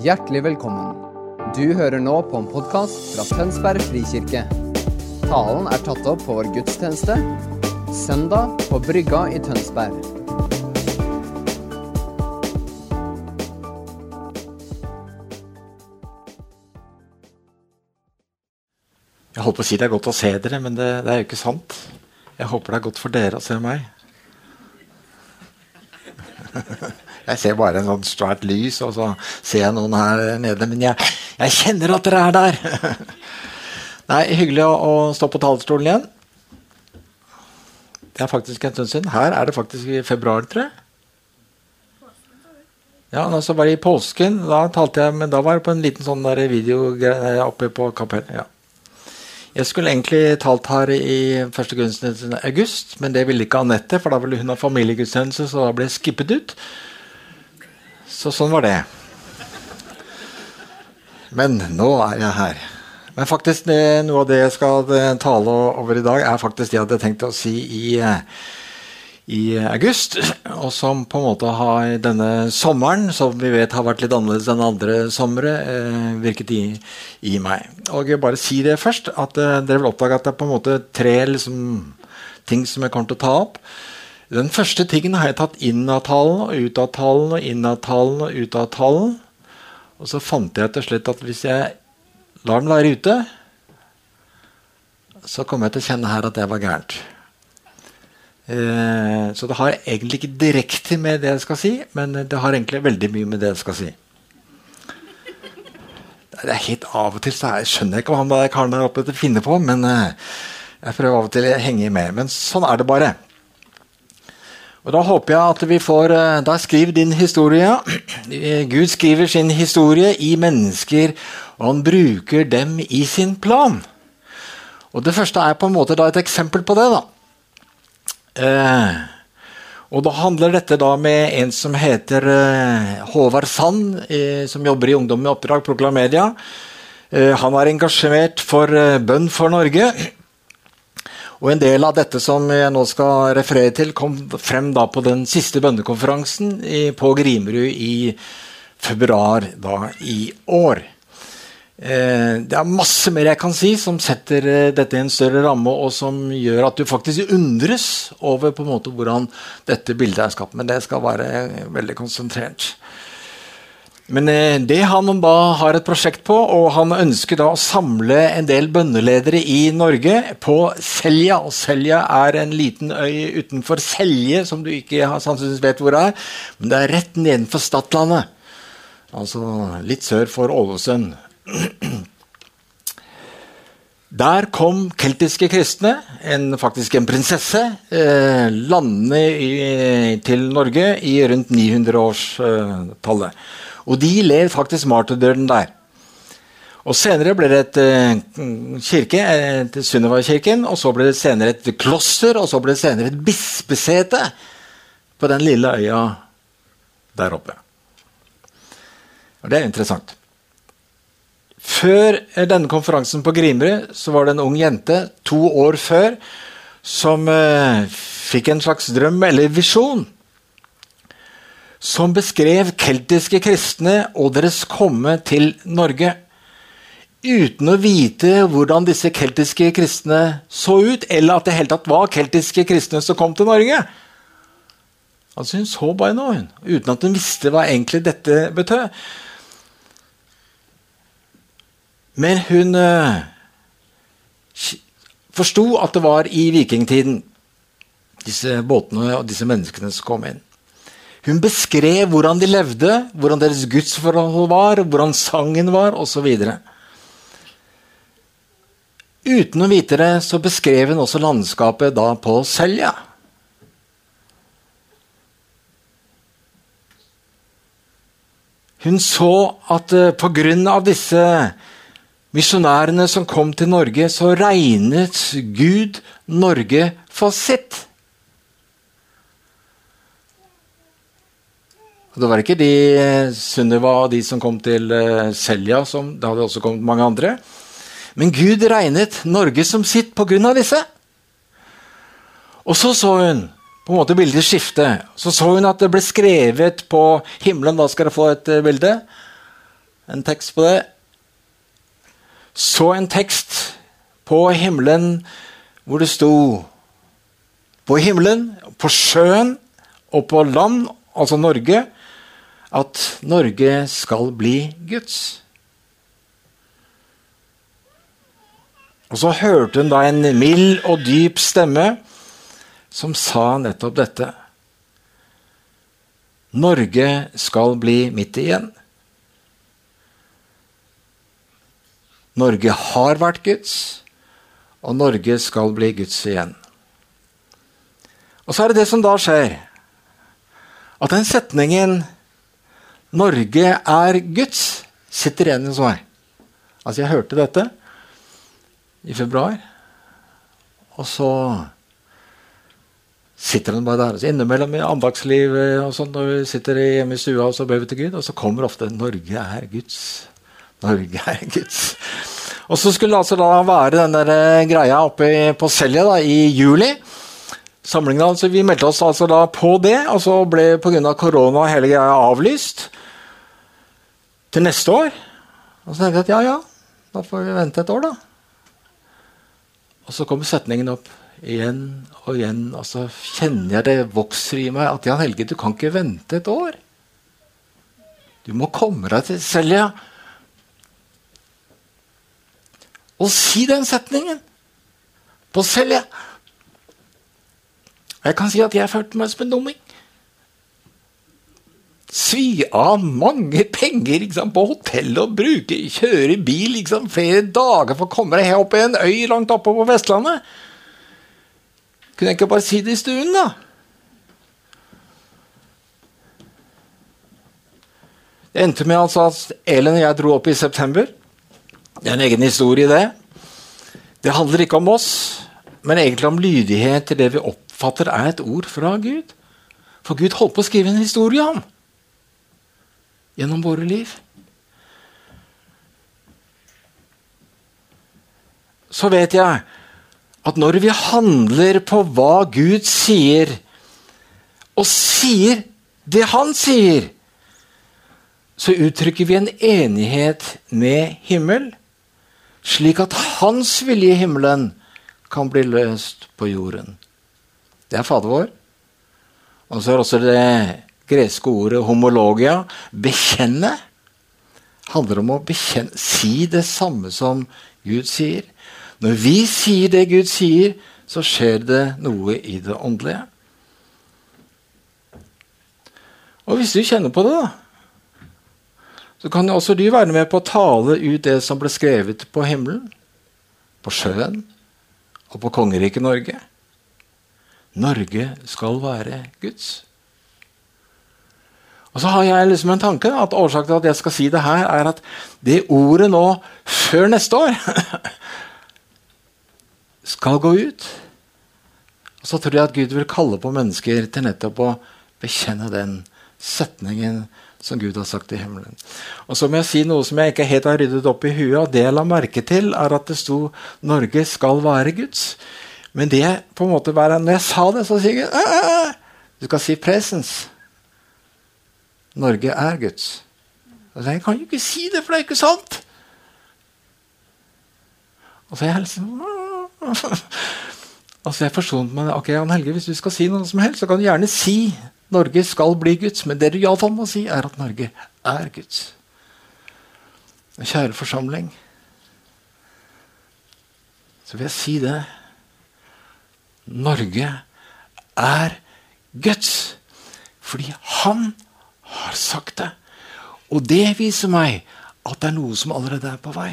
Hjertelig velkommen. Du hører nå på en podkast fra Tønsberg frikirke. Talen er tatt opp på vår gudstjeneste søndag på Brygga i Tønsberg. Jeg holdt på å si det er godt å se dere, men det, det er jo ikke sant. Jeg håper det er godt for dere å se meg. Jeg ser bare en sånn svært lys, og så ser jeg noen her nede. Men jeg, jeg kjenner at dere er der! Nei, Hyggelig å, å stå på talerstolen igjen. Det er faktisk en stund siden. Her er det faktisk i februar, tror jeg. Ja, og så var det i påsken. Da talte jeg, men da var det på en liten sånn der video oppe på kapellet. Ja. Jeg skulle egentlig talt her i første gudstjeneste august, men det ville ikke Anette, for da ville hun ha familiegudstjeneste, så da ble jeg skippet ut. Så sånn var det. Men nå er jeg her. Men faktisk noe av det jeg skal tale over i dag, er faktisk det jeg hadde tenkt å si i, i august. Og som på en måte har denne sommeren, som vi vet har vært litt annerledes enn andre somre, eh, virket i, i, meg. Og jeg bare si det først, at eh, dere vil oppdage at det er på en måte tre liksom, ting som jeg kommer til å ta opp. Den første tingen har jeg tatt inn av talen og ut av talen og inn av talen og ut av talen. Og så fant jeg til slutt at hvis jeg lar den være ute, så kommer jeg til å kjenne her at det var gærent. Eh, så det har egentlig ikke direkte med det jeg skal si, men det har egentlig veldig mye med det jeg skal si. Det er helt Av og til så jeg skjønner jeg ikke hva han karen der oppe finner på, men eh, jeg prøver av og til å henge med. Men sånn er det bare. Og Da håper jeg at vi får eh, Da skriv din historie. Gud skriver sin historie i mennesker, og han bruker dem i sin plan. Og Det første er på en måte et eksempel på det. da. Eh, og Da handler dette da med en som heter eh, Håvard Sand, eh, som jobber i Ungdom med oppdrag, Proklamedia. Eh, han er engasjert for eh, bønn for Norge. Og En del av dette som jeg nå skal referere til, kom frem da på den siste bønnekonferansen på Grimerud i februar da i år. Eh, det er masse mer jeg kan si som setter eh, dette i en større ramme, og som gjør at du faktisk undres over på en måte hvordan dette bildet er skapt. Men det skal være veldig konsentrert. Men eh, det han da har et prosjekt på, og han ønsker da å samle en del bønneledere i Norge på Selja. Og Selja er en liten øy utenfor Selje, som du ikke sannsynligvis vet hvor er. Men det er rett nedenfor Stadlandet. Altså litt sør for Ålesund. Der kom keltiske kristne, en, faktisk en prinsesse, eh, landende i, til Norge i rundt 900-årstallet. Eh, og de ler faktisk martyrdøden der. Og Senere ble det et uh, kirke, et Sunniva-kirken, og så ble det senere et kloster, og så ble det senere et bispesete på den lille øya der oppe. Og Det er interessant. Før denne konferansen på Grimrud så var det en ung jente to år før som uh, fikk en slags drøm eller visjon som beskrev keltiske kristne og deres komme til Norge. Uten å vite hvordan disse keltiske kristne så ut, eller at det hele tatt var keltiske kristne som kom til Norge. Altså Hun så bare noe, uten at hun visste hva egentlig dette betød. Men hun uh, forsto at det var i vikingtiden disse båtene og disse menneskene som kom inn. Hun beskrev hvordan de levde, hvordan deres gudsforhold var, hvordan sangen var osv. Uten å vite det så beskrev hun også landskapet da på Selja. Hun så at eh, pga. disse misjonærene som kom til Norge, så regnet Gud Norge for sitt. Og det var ikke de Sunniva og de som kom til uh, Selja, som, det hadde også kommet mange andre. Men Gud regnet Norge som sitt pga. disse. Og så så hun på en måte bildet skifte. Så så hun at det ble skrevet på himmelen Da skal dere få et uh, bilde. en tekst på det. Så en tekst på himmelen hvor det sto På himmelen, på sjøen og på land, altså Norge, at Norge skal bli Guds. Og så hørte hun da en mild og dyp stemme som sa nettopp dette. Norge skal bli mitt igjen. Norge har vært Guds, og Norge skal bli Guds igjen. Og så er det det som da skjer, at den setningen 'Norge er Guds' sitter igjen hos meg. Altså, jeg hørte dette i februar, og så sitter den bare der. Så innimellom i andagslivet og sånn, når vi sitter hjemme i stua og så ber vi til Gud, og så kommer ofte 'Norge er Guds'. Norge er Guds. Og så skulle det altså da være den der eh, greia oppe på Selje da, i juli. Samlingen, altså, Vi meldte oss altså da på det, og så ble pga. korona hele greia avlyst til neste år. Og så tenkte jeg at ja, ja, da får vi vente et år, da. Og så kommer setningen opp igjen og igjen, og så kjenner jeg det vokser i meg at Jan Helge, du kan ikke vente et år. Du må komme deg til Selja og si den setningen på Selja. Jeg kan si at jeg følte meg som en dumming. Svi av mange penger liksom, på hotell og bruke, kjøre bil liksom, flere dager for å komme deg opp i en øy langt oppe på Vestlandet. Kunne jeg ikke bare si det i stuen, da? Det endte med altså at Elin og jeg dro opp i september. Det er en egen historie, det. Det handler ikke om oss, men egentlig om lydighet til det vi oppfatter er et ord fra Gud. For Gud holdt på å skrive en historie om gjennom våre liv. Så vet jeg at når vi handler på hva Gud sier, og sier det Han sier, så uttrykker vi en enighet med himmel, slik at Hans vilje i himmelen kan bli løst på jorden. Det er Fader vår. Og så er også det greske ordet homologia, bekjenne, handler om å bekjenne, si det samme som Gud sier. Når vi sier det Gud sier, så skjer det noe i det åndelige. Og hvis du kjenner på det, da, så kan jo også du være med på å tale ut det som ble skrevet på himmelen, på sjøen og på kongeriket Norge. Norge skal være Guds. Og så har jeg liksom en tanke at Årsaken til at jeg skal si det her, er at det ordet nå, før neste år, skal gå ut. Og så tror jeg at Gud vil kalle på mennesker til nettopp å bekjenne den setningen som Gud har sagt i himmelen. Og så må jeg si noe som jeg ikke helt har ryddet opp i huet. og Det jeg la merke til, er at det sto 'Norge skal være Guds'. Men det på en måte bare, når jeg sa det, så sier jeg Du skal si 'presence'. Norge er Guds. Og jeg kan jo ikke si det, for det er ikke sant. Og så er jeg liksom Altså jeg forsont meg. Ok, Jan Helge, Hvis du skal si noe som helst, så kan du gjerne si Norge skal bli Guds. Men det du iallfall må si, er at Norge er Guds. Kjære forsamling, så vil jeg si det. Norge er Guds. Fordi han har sagt det. Og det viser meg at det er noe som allerede er på vei.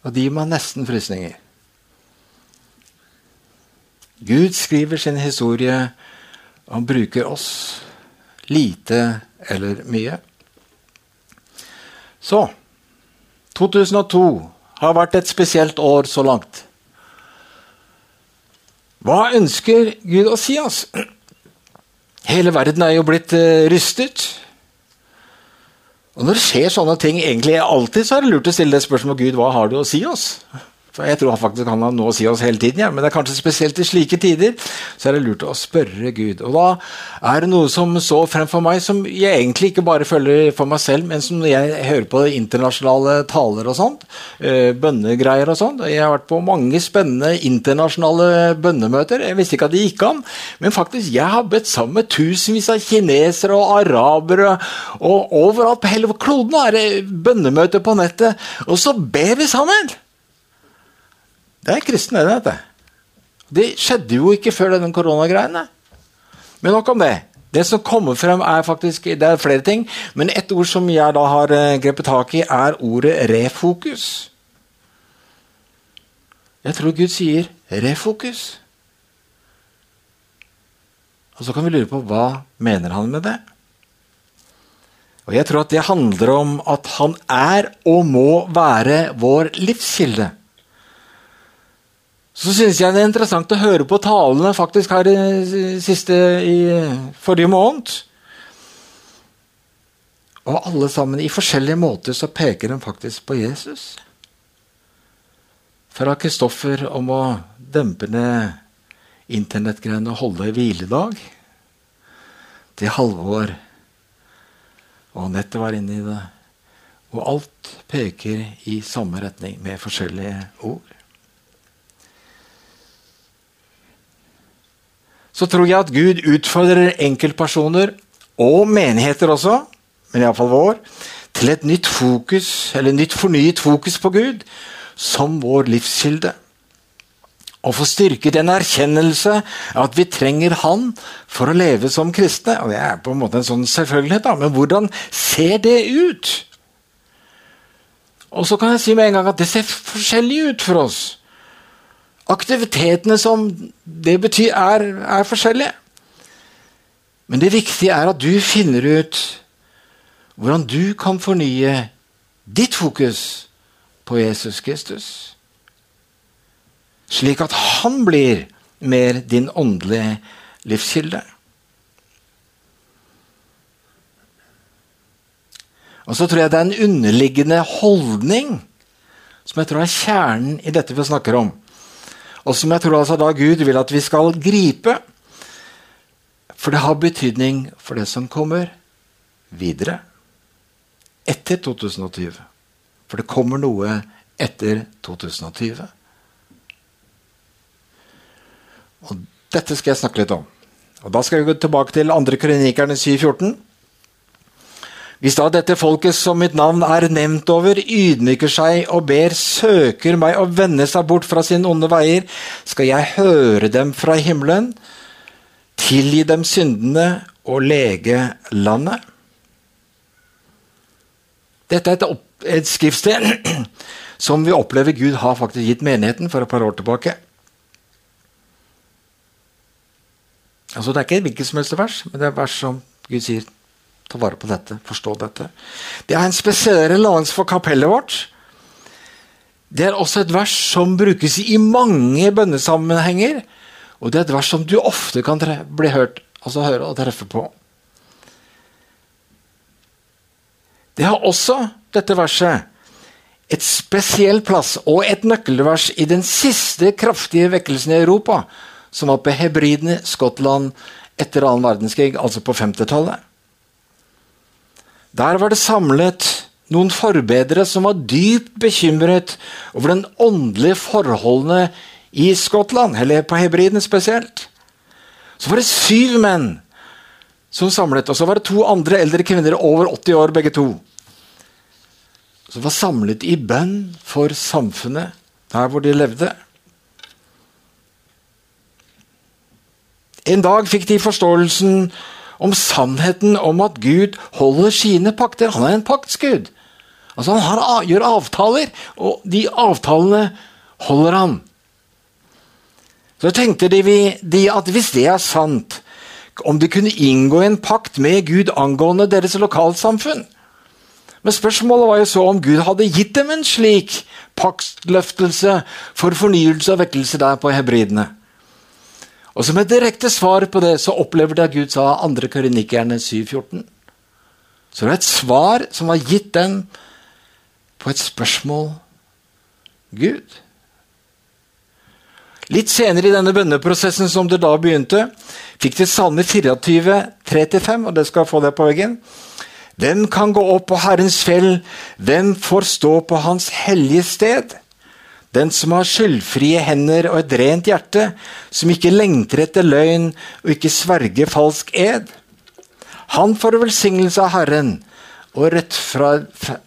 Og det gir meg nesten frysninger. Gud skriver sin historie og bruker oss. Lite eller mye. Så 2002 har vært et spesielt år så langt. Hva ønsker Gud å si oss? Hele verden er jo blitt uh, rystet. Og når det skjer sånne ting egentlig alltid, så er det lurt å stille det spørsmålet Gud, hva har du å si oss? For jeg tror faktisk han har noe å si oss hele tiden, ja. men det er kanskje spesielt i slike tider så er det lurt å spørre Gud. Og da er det noe som så fremfor meg, som jeg egentlig ikke bare følger for meg selv, men som jeg hører på internasjonale taler og sånt, eh, bønnegreier og sånt. Jeg har vært på mange spennende internasjonale bønnemøter. Jeg visste ikke at det gikk an, men faktisk, jeg har bedt sammen med tusenvis av kinesere og arabere, og overalt på hele kloden er det bønnemøter på nettet, og så ber vi sammen! Det er kristne, det. Dette. Det skjedde jo ikke før denne koronagreiene. Men nok om det. Det som kommer frem, er faktisk Det er flere ting, men ett ord som jeg da har eh, grepet tak i, er ordet refokus. Jeg tror Gud sier refokus. Og så kan vi lure på hva mener han med det? Og jeg tror at det handler om at han er og må være vår livskilde. Så syns jeg det er interessant å høre på talene faktisk her i, siste, i forrige måned. Og alle sammen, i forskjellige måter, så peker de faktisk på Jesus. Fra Kristoffer om å dempe ned internettgreiene og holde hviledag, til Halvor. Og Anette var inne i det. Og alt peker i samme retning, med forskjellige ord. Så tror jeg at Gud utfordrer enkeltpersoner, og menigheter også, men iallfall vår, til et nytt fokus, eller nytt fornyet fokus på Gud som vår livskilde. Og få styrket en erkjennelse at vi trenger Han for å leve som kristne. Og Det er på en måte en sånn selvfølgelighet, da, men hvordan ser det ut? Og så kan jeg si med en gang at det ser forskjellig ut for oss. Aktivitetene som det betyr, er, er forskjellige. Men det viktige er at du finner ut hvordan du kan fornye ditt fokus på Jesus Kristus. Slik at han blir mer din åndelige livskilde. Og så tror jeg det er en underliggende holdning som jeg tror er kjernen i dette vi snakker om og som jeg tror altså da Gud vil at vi skal gripe. For det har betydning for det som kommer videre. Etter 2020. For det kommer noe etter 2020. Og dette skal jeg snakke litt om. Og Da skal vi gå tilbake til andre kronikerne 714. Hvis da dette folket som mitt navn er nevnt over, ydmyker seg og ber, søker meg og vender seg bort fra sine onde veier, skal jeg høre dem fra himmelen, tilgi dem syndene og lege landet. Dette er et, et skriftsted som vi opplever Gud har faktisk gitt menigheten for et par år tilbake. Altså Det er ikke hvilket som helst vers, men det er vers som Gud sier Ta vare på dette, forstå dette. Det er en spesiell relevans for kapellet vårt. Det er også et vers som brukes i mange bønnesammenhenger. Og det er et vers som du ofte kan bli hørt, altså høre og treffe på. Det har også, dette verset, et spesiell plass og et nøkkelvers i den siste kraftige vekkelsen i Europa, som var på Hebridene, Skottland, etter annen verdenskrig, altså på 50-tallet. Der var det samlet noen forbedere som var dypt bekymret over den åndelige forholdene i Skottland, eller på Hebridene spesielt. Så var det syv menn som samlet, og så var det to andre eldre kvinner over 80 år, begge to. Som var samlet i bønn for samfunnet der hvor de levde. En dag fikk de forståelsen om sannheten om at Gud holder sine pakter. Han er en paktsgud. Altså Han har, gjør avtaler, og de avtalene holder han. Så tenkte de, de at hvis det er sant, om de kunne inngå en pakt med Gud angående deres lokalsamfunn. Men spørsmålet var jo så om Gud hadde gitt dem en slik paktløftelse for fornyelse og vekkelse der på hebridene. Og som et direkte svar på det så opplever de at Gud sa 2. Korinikkerne 7,14. Så det er et svar som var gitt dem på et spørsmål. Gud, Litt senere i denne bønneprosessen som det da begynte, fikk de Salme 24, 3-5, og det skal få det på veggen. Hvem kan gå opp på Herrens fjell? Hvem får stå på Hans hellige sted? Den som har skyldfrie hender og et rent hjerte, som ikke lengter etter løgn og ikke sverger falsk ed. Han får velsignelse av Herren og rett fra,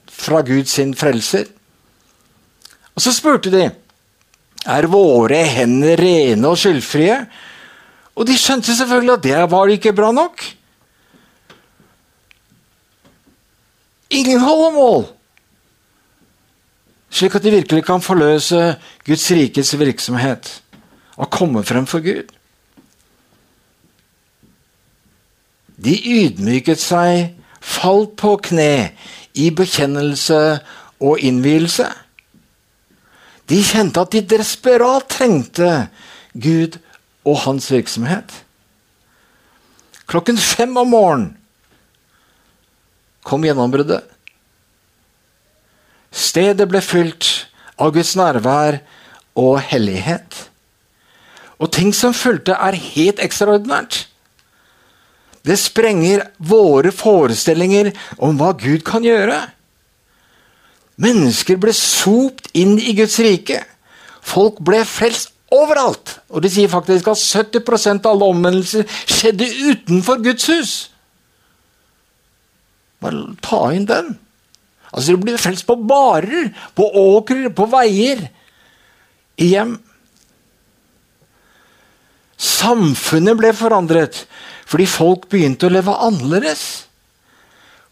fra Gud sin frelser. Og så spurte de er våre hender rene og skyldfrie? Og de skjønte selvfølgelig at det var ikke bra nok. Ingen holdemål! Slik at de virkelig kan forløse Guds rikes virksomhet og komme frem for Gud. De ydmyket seg, falt på kne i bekjennelse og innvielse. De kjente at de desperat trengte Gud og hans virksomhet. Klokken fem om morgenen kom gjennombruddet. Stedet ble fylt av Guds nærvær og hellighet. Og ting som fulgte, er helt ekstraordinært. Det sprenger våre forestillinger om hva Gud kan gjøre. Mennesker ble sopt inn i Guds rike. Folk ble frelst overalt. Og de sier faktisk at 70% av alle omvendelser skjedde utenfor Guds hus. Bare ta inn den. Altså, Det blir frelst på barer, på åkrer, på veier, i hjem. Samfunnet ble forandret fordi folk begynte å leve annerledes.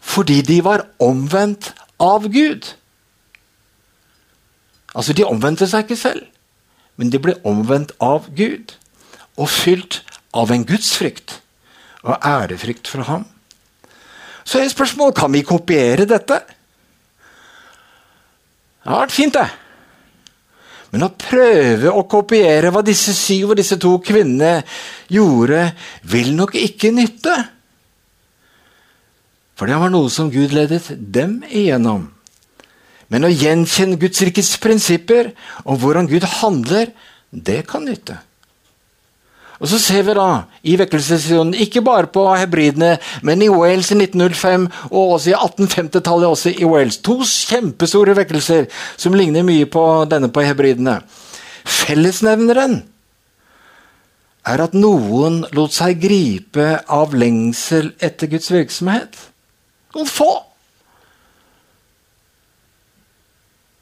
Fordi de var omvendt av Gud. Altså, De omvendte seg ikke selv, men de ble omvendt av Gud. Og fylt av en gudsfrykt og ærefrykt for ham. Så er spørsmålet kan vi kopiere dette. Det har vært fint, det. Men å prøve å kopiere hva disse syv og disse to kvinnene gjorde, vil nok ikke nytte. For det var noe som Gud ledet dem igjennom. Men å gjenkjenne Guds rikes prinsipper og hvordan Gud handler, det kan nytte. Og Så ser vi da i vekkelsessesjonen, ikke bare på hebridene, men i Wales i 1905 og også i 1850-tallet også i Wales. To kjempestore vekkelser som ligner mye på denne på hebridene. Fellesnevneren er at noen lot seg gripe av lengsel etter Guds virksomhet. Noen få.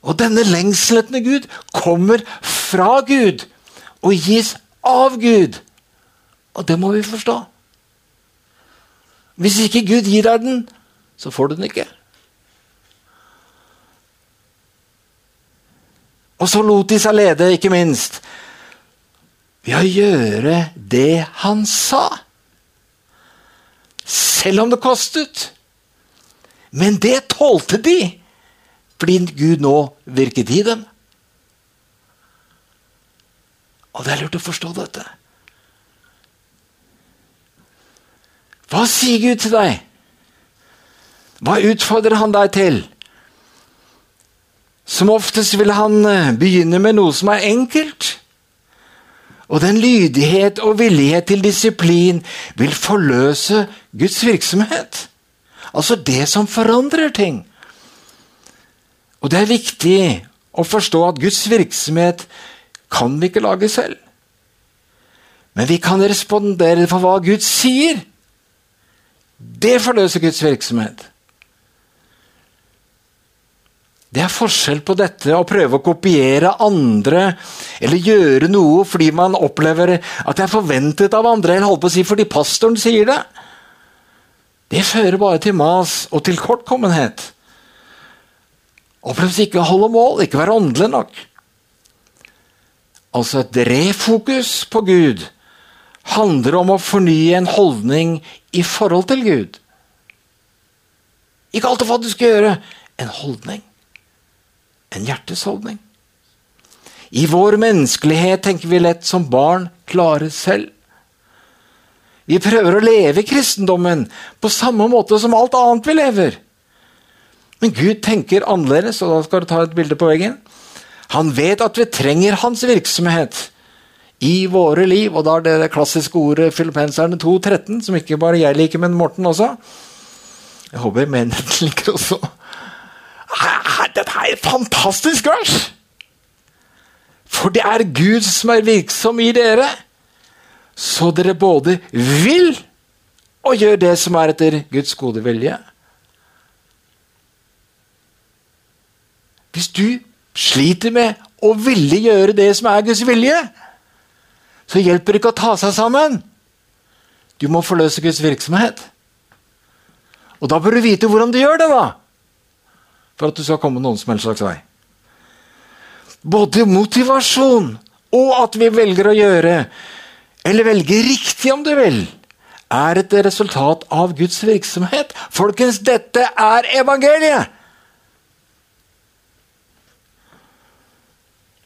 Og denne lengselen etter Gud kommer fra Gud og gis av Gud. Og det må vi forstå. Hvis ikke Gud gir deg den, så får du den ikke. Og så lot de seg lede, ikke minst, ved å gjøre det han sa. Selv om det kostet. Men det tålte de fordi Gud nå virket i dem. Og det er lurt å forstå dette. Hva sier Gud til deg? Hva utfordrer han deg til? Som oftest vil han eh, begynne med noe som er enkelt. Og den lydighet og villighet til disiplin vil forløse Guds virksomhet. Altså det som forandrer ting. Og det er viktig å forstå at Guds virksomhet kan vi ikke lage selv. Men vi kan respondere for hva Gud sier. Det forløser Guds virksomhet. Det er forskjell på dette å prøve å kopiere andre eller gjøre noe fordi man opplever at det er forventet av andre, eller holdt på å si fordi pastoren sier det. Det fører bare til mas og til kortkommenhet. Oppleves ikke å holde mål, ikke være åndelig nok. Altså et refokus på Gud handler om å fornye en holdning i forhold til Gud. Ikke alt av hva du skal gjøre. En holdning. En hjertesholdning. I vår menneskelighet tenker vi lett som barn klare selv. Vi prøver å leve kristendommen på samme måte som alt annet vi lever. Men Gud tenker annerledes, og da skal du ta et bilde på veggen. Han vet at vi trenger hans virksomhet i våre liv. Og da er det det klassiske ordet Filippenserne 2.13, som ikke bare jeg liker, men Morten også. Jeg håper jeg menigheten liker også. Dette er fantastisk vers! For det er Gud som er virksom i dere, så dere både vil og gjør det som er etter Guds gode vilje. Hvis du sliter med å ville gjøre det som er Guds vilje, så hjelper det ikke å ta seg sammen. Du må forløse Guds virksomhet. Og da bør du vite hvordan du gjør det, da! For at du skal komme noen som helst slags vei. Både motivasjon og at vi velger å gjøre, eller velge riktig om du vil, er et resultat av Guds virksomhet. Folkens, dette er evangeliet!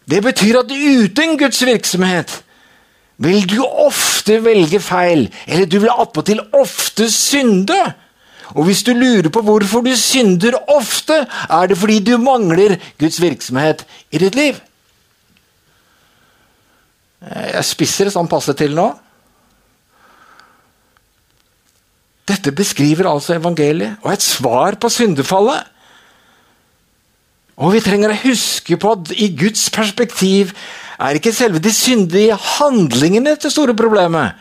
Det betyr at uten Guds virksomhet vil du ofte velge feil, eller du vil attpåtil ofte synde. Og hvis du lurer på hvorfor du synder ofte, er det fordi du mangler Guds virksomhet i ditt liv. Jeg spisser sånn passe til nå. Dette beskriver altså evangeliet og et svar på syndefallet. Og vi trenger å huske på at i Guds perspektiv er ikke selve de syndige handlingene det store problemet,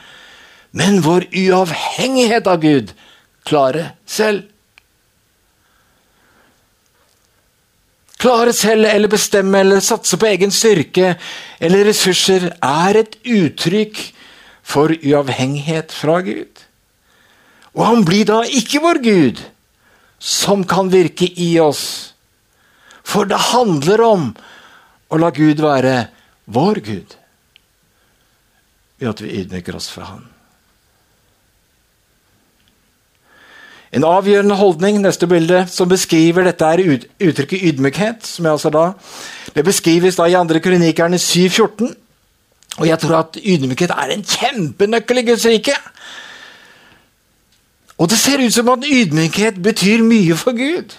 men vår uavhengighet av Gud klare selv. Klare selv eller bestemme eller satse på egen styrke eller ressurser er et uttrykk for uavhengighet fra Gud. Og han blir da ikke vår Gud, som kan virke i oss. For det handler om å la Gud være vår Gud ved at vi ydmyker oss for Han. En avgjørende holdning, neste bilde, som beskriver dette er uttrykket ydmykhet. som jeg altså da, Det beskrives da i 2. kronikerne 7,14. Og jeg tror at ydmykhet er en kjempenøkkel i Guds rike. Og det ser ut som at ydmykhet betyr mye for Gud.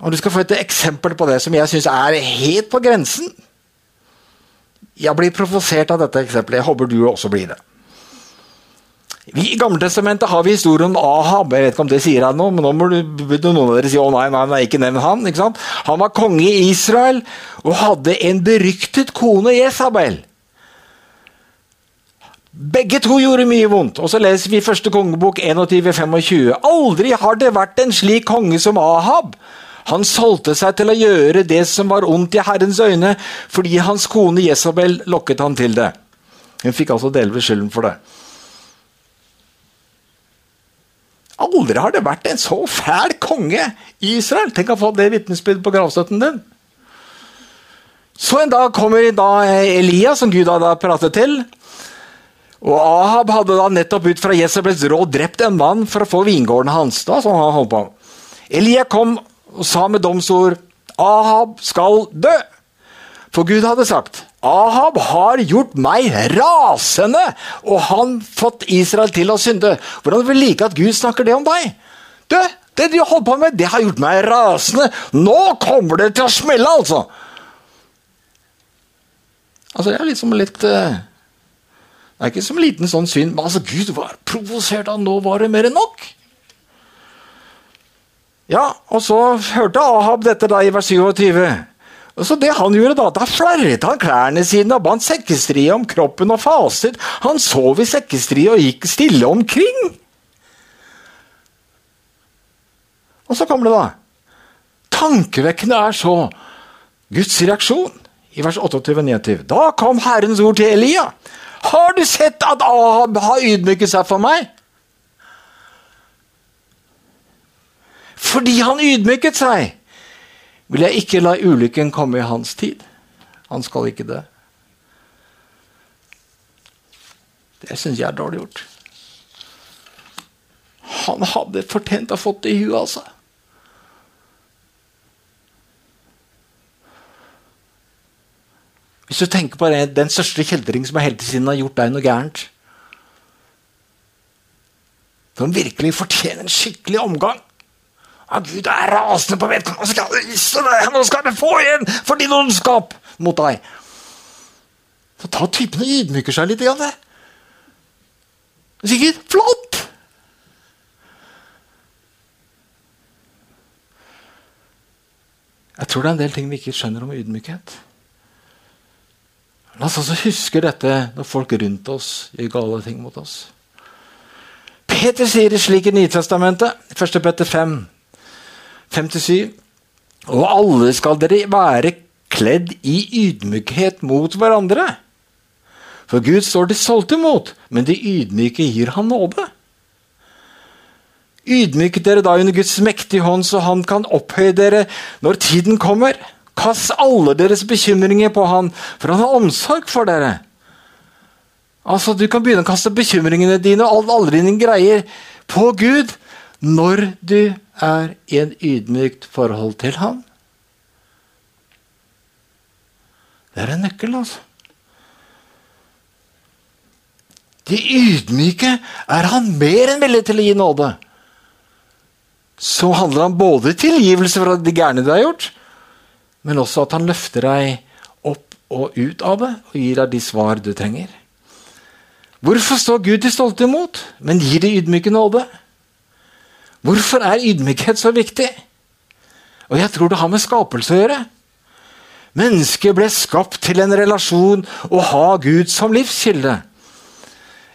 Og Du skal få et eksempel på det som jeg syns er helt på grensen. Jeg blir provosert av dette eksempelet. Jeg håper du også blir det. Vi I Gammeltestamentet har vi historien om Ahab. Jeg vet ikke om det sier deg noe, men nå må du, noen av dere si å nei, nei, nei, ikke nevn han. Ikke sant? Han var konge i Israel og hadde en beryktet kone, Jesabel. Begge to gjorde mye vondt. Og så leser vi første kongebok 21-25. Aldri har det vært en slik konge som Ahab. Han solgte seg til å gjøre det som var ondt i Herrens øyne, fordi hans kone Jesabel lokket han til det. Hun fikk altså delvis skylden for det. Aldri har det vært en så fæl konge i Israel! Tenk å få det vitnesbyrdet på gravstøtten din. Så en dag kommer da Elia, som Gud hadde pratet til. Og Ahab hadde da nettopp ut fra Jesabels råd drept en mann for å få vingården hans. Da, sånn han holdt på. Elia kom og sa med domsord Ahab skal dø. For Gud hadde sagt Ahab har gjort meg rasende, og han fått Israel til å synde. Hvordan vil du like at Gud snakker det om deg? Du, det du holder på med, det har gjort meg rasende. Nå kommer det til å smelle, altså! Altså, det er liksom litt uh, Det er ikke som en liten sånn synd, men altså, Gud var provosert av nå var det mer enn nok. Ja, og så hørte Ahab dette da i vers 27. Og så det han gjorde Da da flerret han klærne sine og bandt sekkestrie om kroppen og faset. Han sov i sekkestrie og gikk stille omkring. Og så kommer det, da. Tankevekkende er så Guds reaksjon i vers 28-29. Da kom Herrens ord til Elia. Har du sett at Ahab har ydmyket seg for meg? Fordi han ydmyket seg, vil jeg ikke la ulykken komme i hans tid. Han skal ikke dø. Det syns jeg er dårlig gjort. Han hadde fortjent å ha fått det i huet, altså. Hvis du tenker på det, den største kjeltring som hele tiden har gjort deg noe gærent Som virkelig fortjener en skikkelig omgang ja, Gud er rasende på vedkommende. Nå skal du få igjen for din ondskap mot deg. Så ta typen og ydmyker seg litt. Grann, det. Sikkert flott! Jeg tror det er en del ting vi ikke skjønner om ydmykhet. La oss altså huske dette når folk rundt oss gjør gale ting mot oss. Peter sier det slik i Nytestamentet, 1. Petter 5, 5-7. Og alle skal dere være kledd i ydmykhet mot hverandre. For Gud står de solgte imot, men de ydmyke gir han nåde. Ydmyk dere da under Guds mektige hånd, så han kan opphøye dere når tiden kommer. Kast alle deres bekymringer på han, for han har omsorg for dere. Altså, Du kan begynne å kaste bekymringene dine og alle dine greier på Gud når du er i en ydmykt forhold til ham. Det er en nøkkel, altså. De ydmyke er han mer enn villig til å gi nåde. Så handler han både tilgivelse for de gærne du har gjort, men også at han løfter deg opp og ut av det og gir deg de svar du trenger. Hvorfor står Gud de stolte imot, men gir de ydmyke nåde? Hvorfor er ydmykhet så viktig? Og jeg tror det har med skapelse å gjøre. Mennesket ble skapt til en relasjon og ha Gud som livskilde.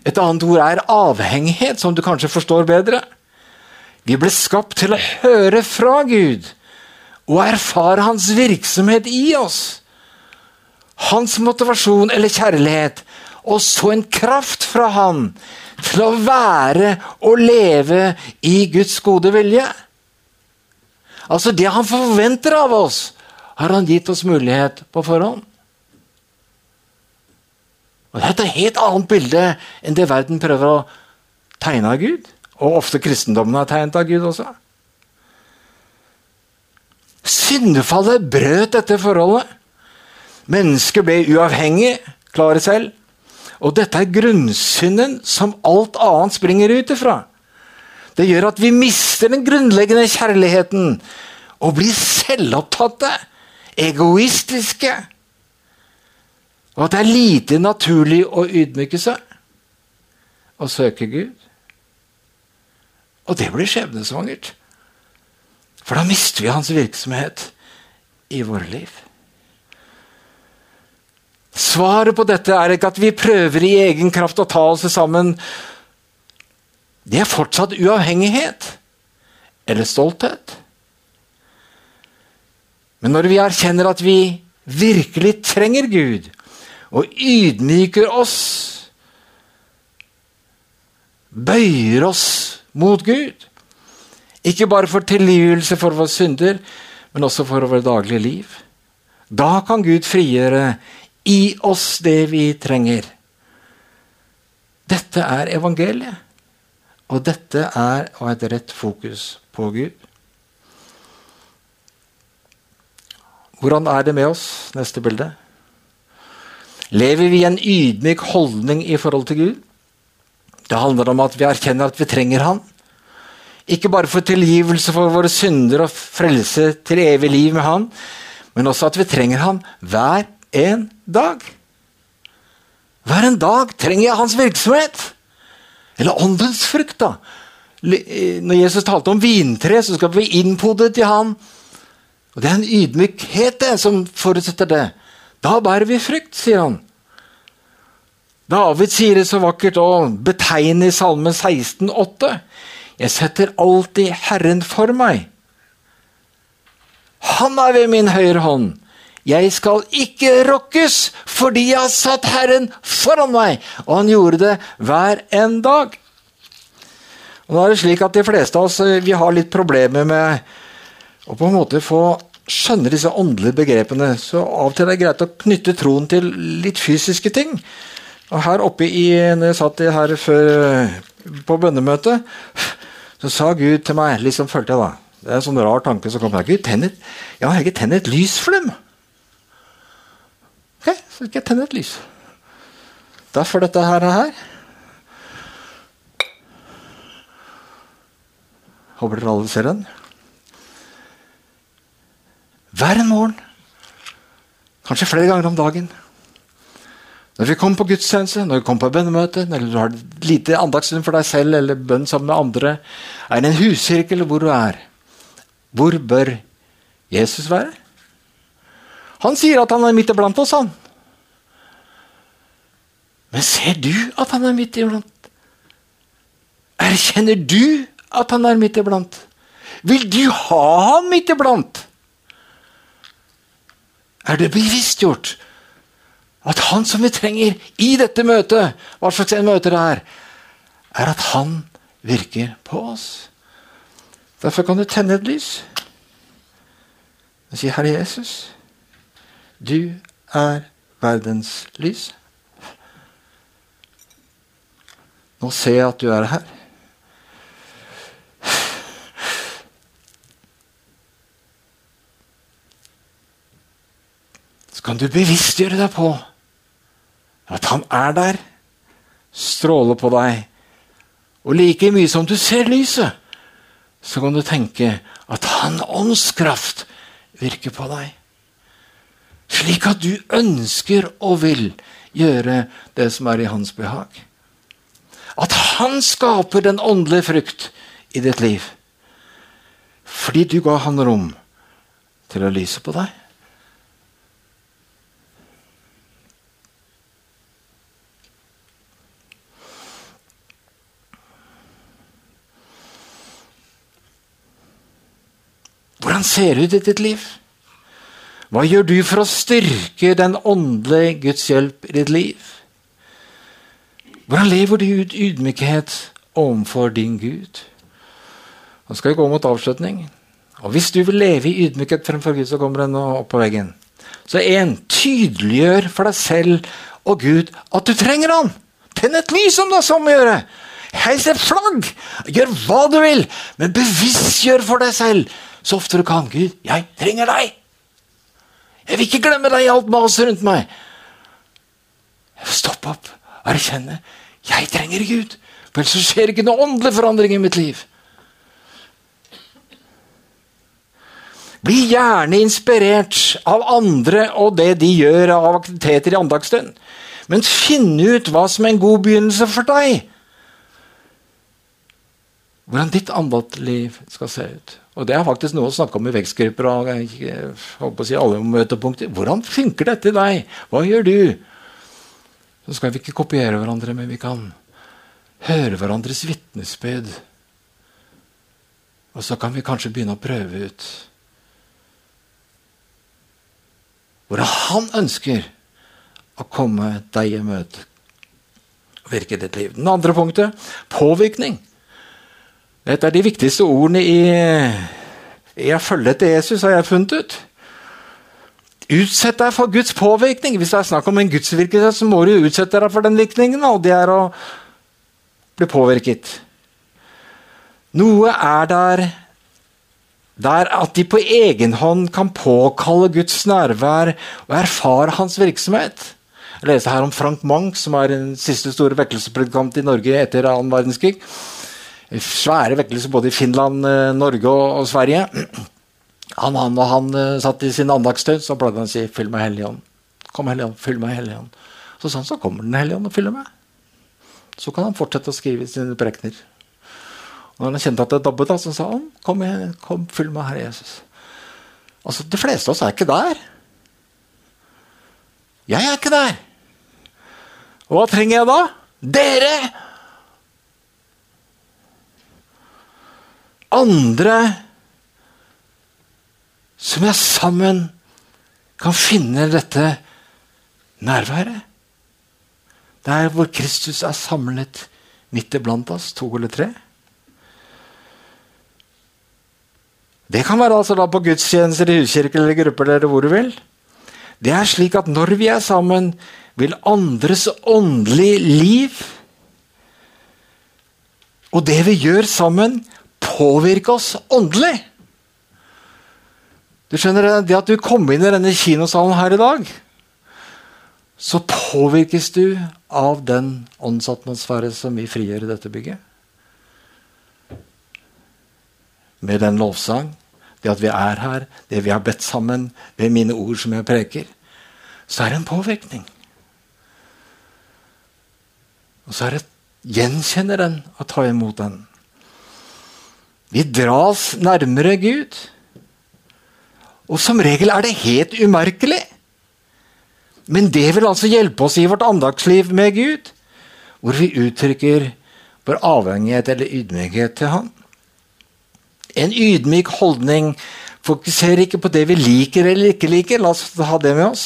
Et annet ord er avhengighet, som du kanskje forstår bedre. Vi ble skapt til å høre fra Gud og erfare hans virksomhet i oss. Hans motivasjon eller kjærlighet, og så en kraft fra han til å være og leve i Guds gode vilje. Altså Det han forventer av oss, har han gitt oss mulighet på forhånd. Og Det er et helt annet bilde enn det verden prøver å tegne av Gud. Og ofte kristendommen er tegnet av Gud også. Syndefallet brøt dette forholdet. Mennesket ble uavhengig, klare selv. Og dette er grunnsynden som alt annet springer ut ifra. Det gjør at vi mister den grunnleggende kjærligheten og blir selvopptatte, egoistiske. Og at det er lite naturlig å ydmyke seg og søke Gud. Og det blir skjebnesvangert. For da mister vi hans virksomhet i våre liv. Svaret på dette er ikke at vi prøver i egen kraft å ta oss sammen. Det er fortsatt uavhengighet eller stolthet. Men når vi erkjenner at vi virkelig trenger Gud, og ydmyker oss, bøyer oss mot Gud Ikke bare for tilgivelse for våre synder, men også for vårt daglige liv. Da kan Gud frigjøre i oss det vi trenger. Dette er evangeliet. Og dette er å ha et rett fokus på Gud. Hvordan er det med oss? Neste bilde. Lever vi i en ydmyk holdning i forhold til Gud? Det handler om at vi erkjenner at vi trenger Han. Ikke bare for tilgivelse for våre synder og frelse til evig liv med Han, men også at vi trenger Han hver en dag. Hver en dag trenger jeg Hans virksomhet. Eller åndens frukt, da. Når Jesus talte om vintre, så skal vi innpode til Han. Og Det er en ydmykhet det, som forutsetter det. Da bærer vi frykt, sier han. David sier det så vakkert og betegner i Salme 16,8. Jeg setter alltid Herren for meg. Han er ved min høyre hånd. Jeg skal ikke rokkes, fordi jeg har satt Herren foran meg. Og han gjorde det hver en dag. Og nå er det slik at De fleste av oss vi har litt problemer med å på en måte få skjønne disse åndelige begrepene. Så av og til er det greit å knytte troen til litt fysiske ting. Og her oppe i, når jeg satt her før på bønnemøtet, så sa Gud til meg liksom følte jeg da, Det er en sånn rar tanke som kom. Gud, tenn et, ja, Helge, tenn et lys for dem! Så skal jeg tenne et lys. Derfor dette her. her. Håper dere alle ser den. Hver morgen, kanskje flere ganger om dagen, Når vi kommer på gudstjeneste, når vi kommer på bønnemøte, eller du har lite andagsstund for deg selv eller bønn sammen med andre, er det en huskirke hvor du er, hvor bør Jesus være? Han sier at han er midt iblant oss, han. Men ser du at han er midt iblant? Erkjenner du at han er midt iblant? Vil du ha ham midt iblant? Er det bevisstgjort at han som vi trenger i dette møtet, hva slags en møte det er, er at han virker på oss? Derfor kan du tenne et lys og si, 'Herre Jesus, du er verdens lys'. Nå ser jeg at du er her. Så kan du bevisstgjøre deg på at han er der, stråler på deg. Og like mye som du ser lyset, så kan du tenke at han åndskraft virker på deg. Slik at du ønsker og vil gjøre det som er i hans behag. At han skaper den åndelige frukt i ditt liv. Fordi du ga han rom til å lyse på deg. Hvordan ser det ut i ditt liv? Hva gjør du for å styrke den åndelige Guds hjelp i ditt liv? Hvordan lever du ut ydmykhet overfor din Gud? Nå skal vi gå mot avslutning. Og Hvis du vil leve i ydmykhet fremfor Gud, så kommer den opp på veggen. Så én, tydeliggjør for deg selv og Gud at du trenger Han. Tenn et lys om det er sånn å gjøre. Heis et flagg. Gjør hva du vil, men bevisstgjør for deg selv så ofte du kan. Gud, jeg trenger deg! Jeg vil ikke glemme deg i alt maset rundt meg. Stopp opp erkjenne jeg trenger Gud. For ellers skjer ikke noe åndelig forandring i mitt liv. Bli gjerne inspirert av andre og det de gjør av aktiviteter i andagsstund. Men finn ut hva som er en god begynnelse for deg. Hvordan ditt andaktsliv skal se ut. Og Det er faktisk noe å snakke om i vekstgrupper og jeg, jeg, jeg, si alle møtepunkter. Hvordan funker dette i deg? Hva gjør du? Så skal vi ikke kopiere hverandre, men vi kan høre hverandres vitnesbyrd. Og så kan vi kanskje begynne å prøve ut hvordan han ønsker å komme deg i møte og virke ditt liv. Den andre punktet påvirkning. Dette er de viktigste ordene i, i å følge etter Jesus, har jeg funnet ut. Utsett deg for Guds påvirkning. Hvis det er snakk om en gudsvirkelse, så må du utsette deg for den virkningen, og det er å bli påvirket. Noe er der der at de på egen hånd kan påkalle Guds nærvær og erfare hans virksomhet. Jeg leste her om Frank Mank, som er den siste store vekkelsespredikant i Norge etter annen verdenskrig svære vekkelser både i Finland, eh, Norge og, og Sverige. Han, han, og han uh, satt i sin andaktstund, så pleide han å si 'Fyll meg, Hellige Ånd'. Kom, Hellige Ånd, fyll meg, Hellige Ånd. Så sa han, så kommer Den hellige ånd og fyller meg. Så kan han fortsette å skrive sine prekener. Og når han kjente at det dabbet, da, så sa han, kom, kom fyll meg, Herre Jesus. Altså, De fleste av oss er ikke der. Jeg er ikke der. Og hva trenger jeg da? Dere! andre som jeg sammen kan finne dette nærværet. Der hvor Kristus er samlet midt iblant oss, to eller tre. Det kan være altså da på gudstjenester, i huskirke eller grupper eller hvor du vil. Det er slik at når vi er sammen, vil andres åndelige liv og det vi gjør sammen, påvirke oss åndelig. Du skjønner Det at du kom inn i denne kinosalen her i dag, så påvirkes du av den åndsatmosfære som vi frigjør i dette bygget. Med den lovsang, det at vi er her, det vi har bedt sammen, ved mine ord som jeg preker, så er det en påvirkning. Og så er det gjenkjenner den og ta imot den. Vi dras nærmere Gud. Og som regel er det helt umerkelig. Men det vil altså hjelpe oss i vårt andagsliv med Gud, hvor vi uttrykker vår avhengighet eller ydmykhet til Han. En ydmyk holdning fokuserer ikke på det vi liker eller ikke liker. La oss ha det med oss.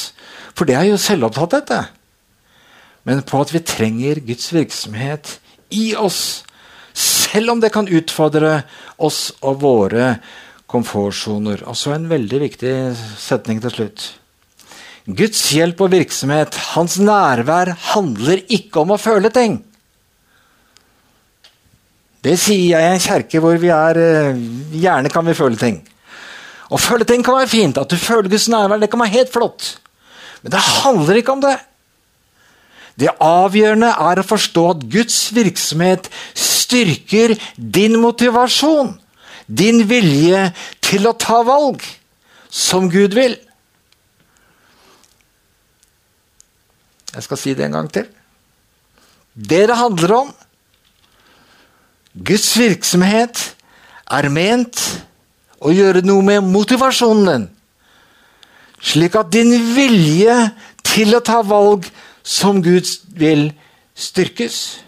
For det er jo selvopptatt, dette. Men på at vi trenger Guds virksomhet i oss. Selv om det kan utfordre oss og våre komfortsoner. Og så en veldig viktig setning til slutt. Guds hjelp og virksomhet, hans nærvær, handler ikke om å føle ting. Det sier jeg i en kjerke hvor vi er eh, Gjerne kan vi føle ting. Å føle ting kan være fint. At du føler Guds nærvær, det kan være helt flott. Men det handler ikke om det. Det avgjørende er å forstå at Guds virksomhet styrker din motivasjon. Din vilje til å ta valg som Gud vil. Jeg skal si det en gang til. Det det handler om Guds virksomhet er ment å gjøre noe med motivasjonen din. Slik at din vilje til å ta valg som Gud vil, styrkes.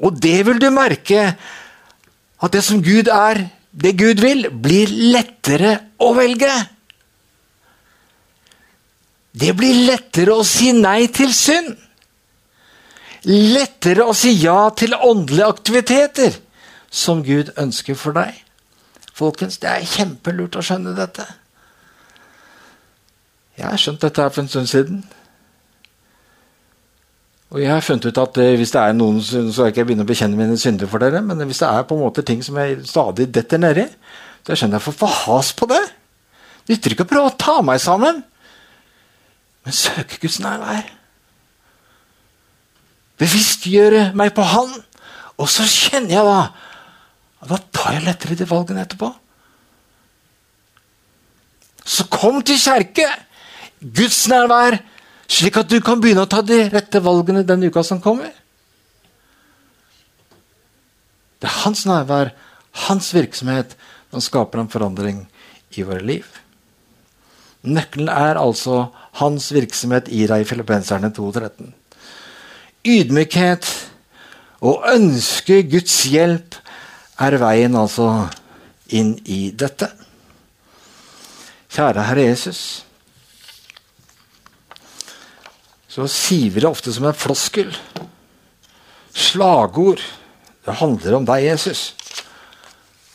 Og det vil du merke at det som Gud er, det Gud vil, blir lettere å velge. Det blir lettere å si nei til synd. Lettere å si ja til åndelige aktiviteter som Gud ønsker for deg. Folkens, det er kjempelurt å skjønne dette. Jeg har skjønt dette her for en stund siden. Og jeg har funnet ut at eh, hvis det er noen, så skal jeg ikke begynne å bekjenne mine synder for dere, men hvis det er på en måte ting som jeg stadig detter nedi, så skjønner jeg få has på det. Det nytter ikke å prøve å ta meg sammen, men søke Guds nærvær. Bevisstgjøre meg på Han, og så kjenner jeg da Da tar jeg lettere de valgene etterpå. Så kom til kjerke! Guds nærvær slik at du kan begynne å ta de rette valgene den uka som kommer. Det er hans nærvær, hans virksomhet, som skaper en forandring i våre liv. Nøkkelen er altså hans virksomhet i deg, filippenserne 2.13. Ydmykhet og ønske Guds hjelp er veien altså inn i dette. Kjære Herre Jesus så siver det ofte som en floskel. Slagord. Det handler om deg, Jesus.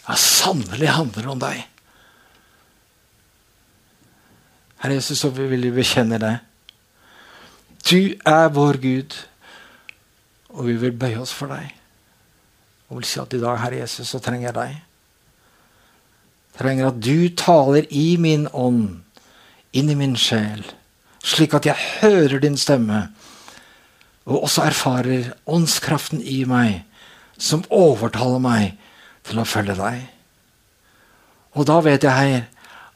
Ja, sannelig handler det om deg. Herre Jesus, så vil vi bekjenne deg. Du er vår Gud, og vi vil bøye oss for deg. Og vil si at i dag, Herre Jesus, så trenger jeg deg. Jeg trenger at du taler i min ånd, inn i min sjel slik at jeg hører din stemme, og også erfarer åndskraften i meg, som overtaler meg til å følge deg. Og da vet jeg her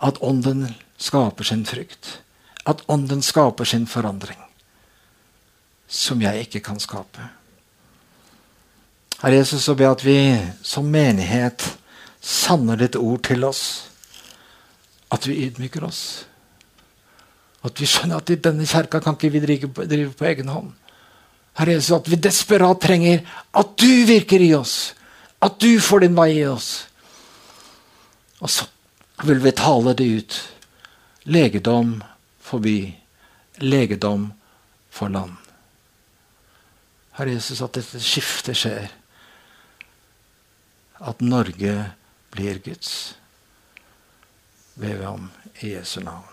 at ånden skaper sin frykt. At ånden skaper sin forandring. Som jeg ikke kan skape. Herre Jesus, så jeg at vi som menighet sanner ditt ord til oss. At vi ydmyker oss. At vi skjønner at i denne kjerka kan ikke vi drive på, drive på egen hånd. Herre Jesus, at vi desperat trenger at du virker i oss. At du får din vei i oss. Og så vil vi tale det ut. Legedom forbi. Legedom for land. Herre Jesus, at dette skiftet skjer. At Norge blir Guds. Ber vi om i Jesu navn.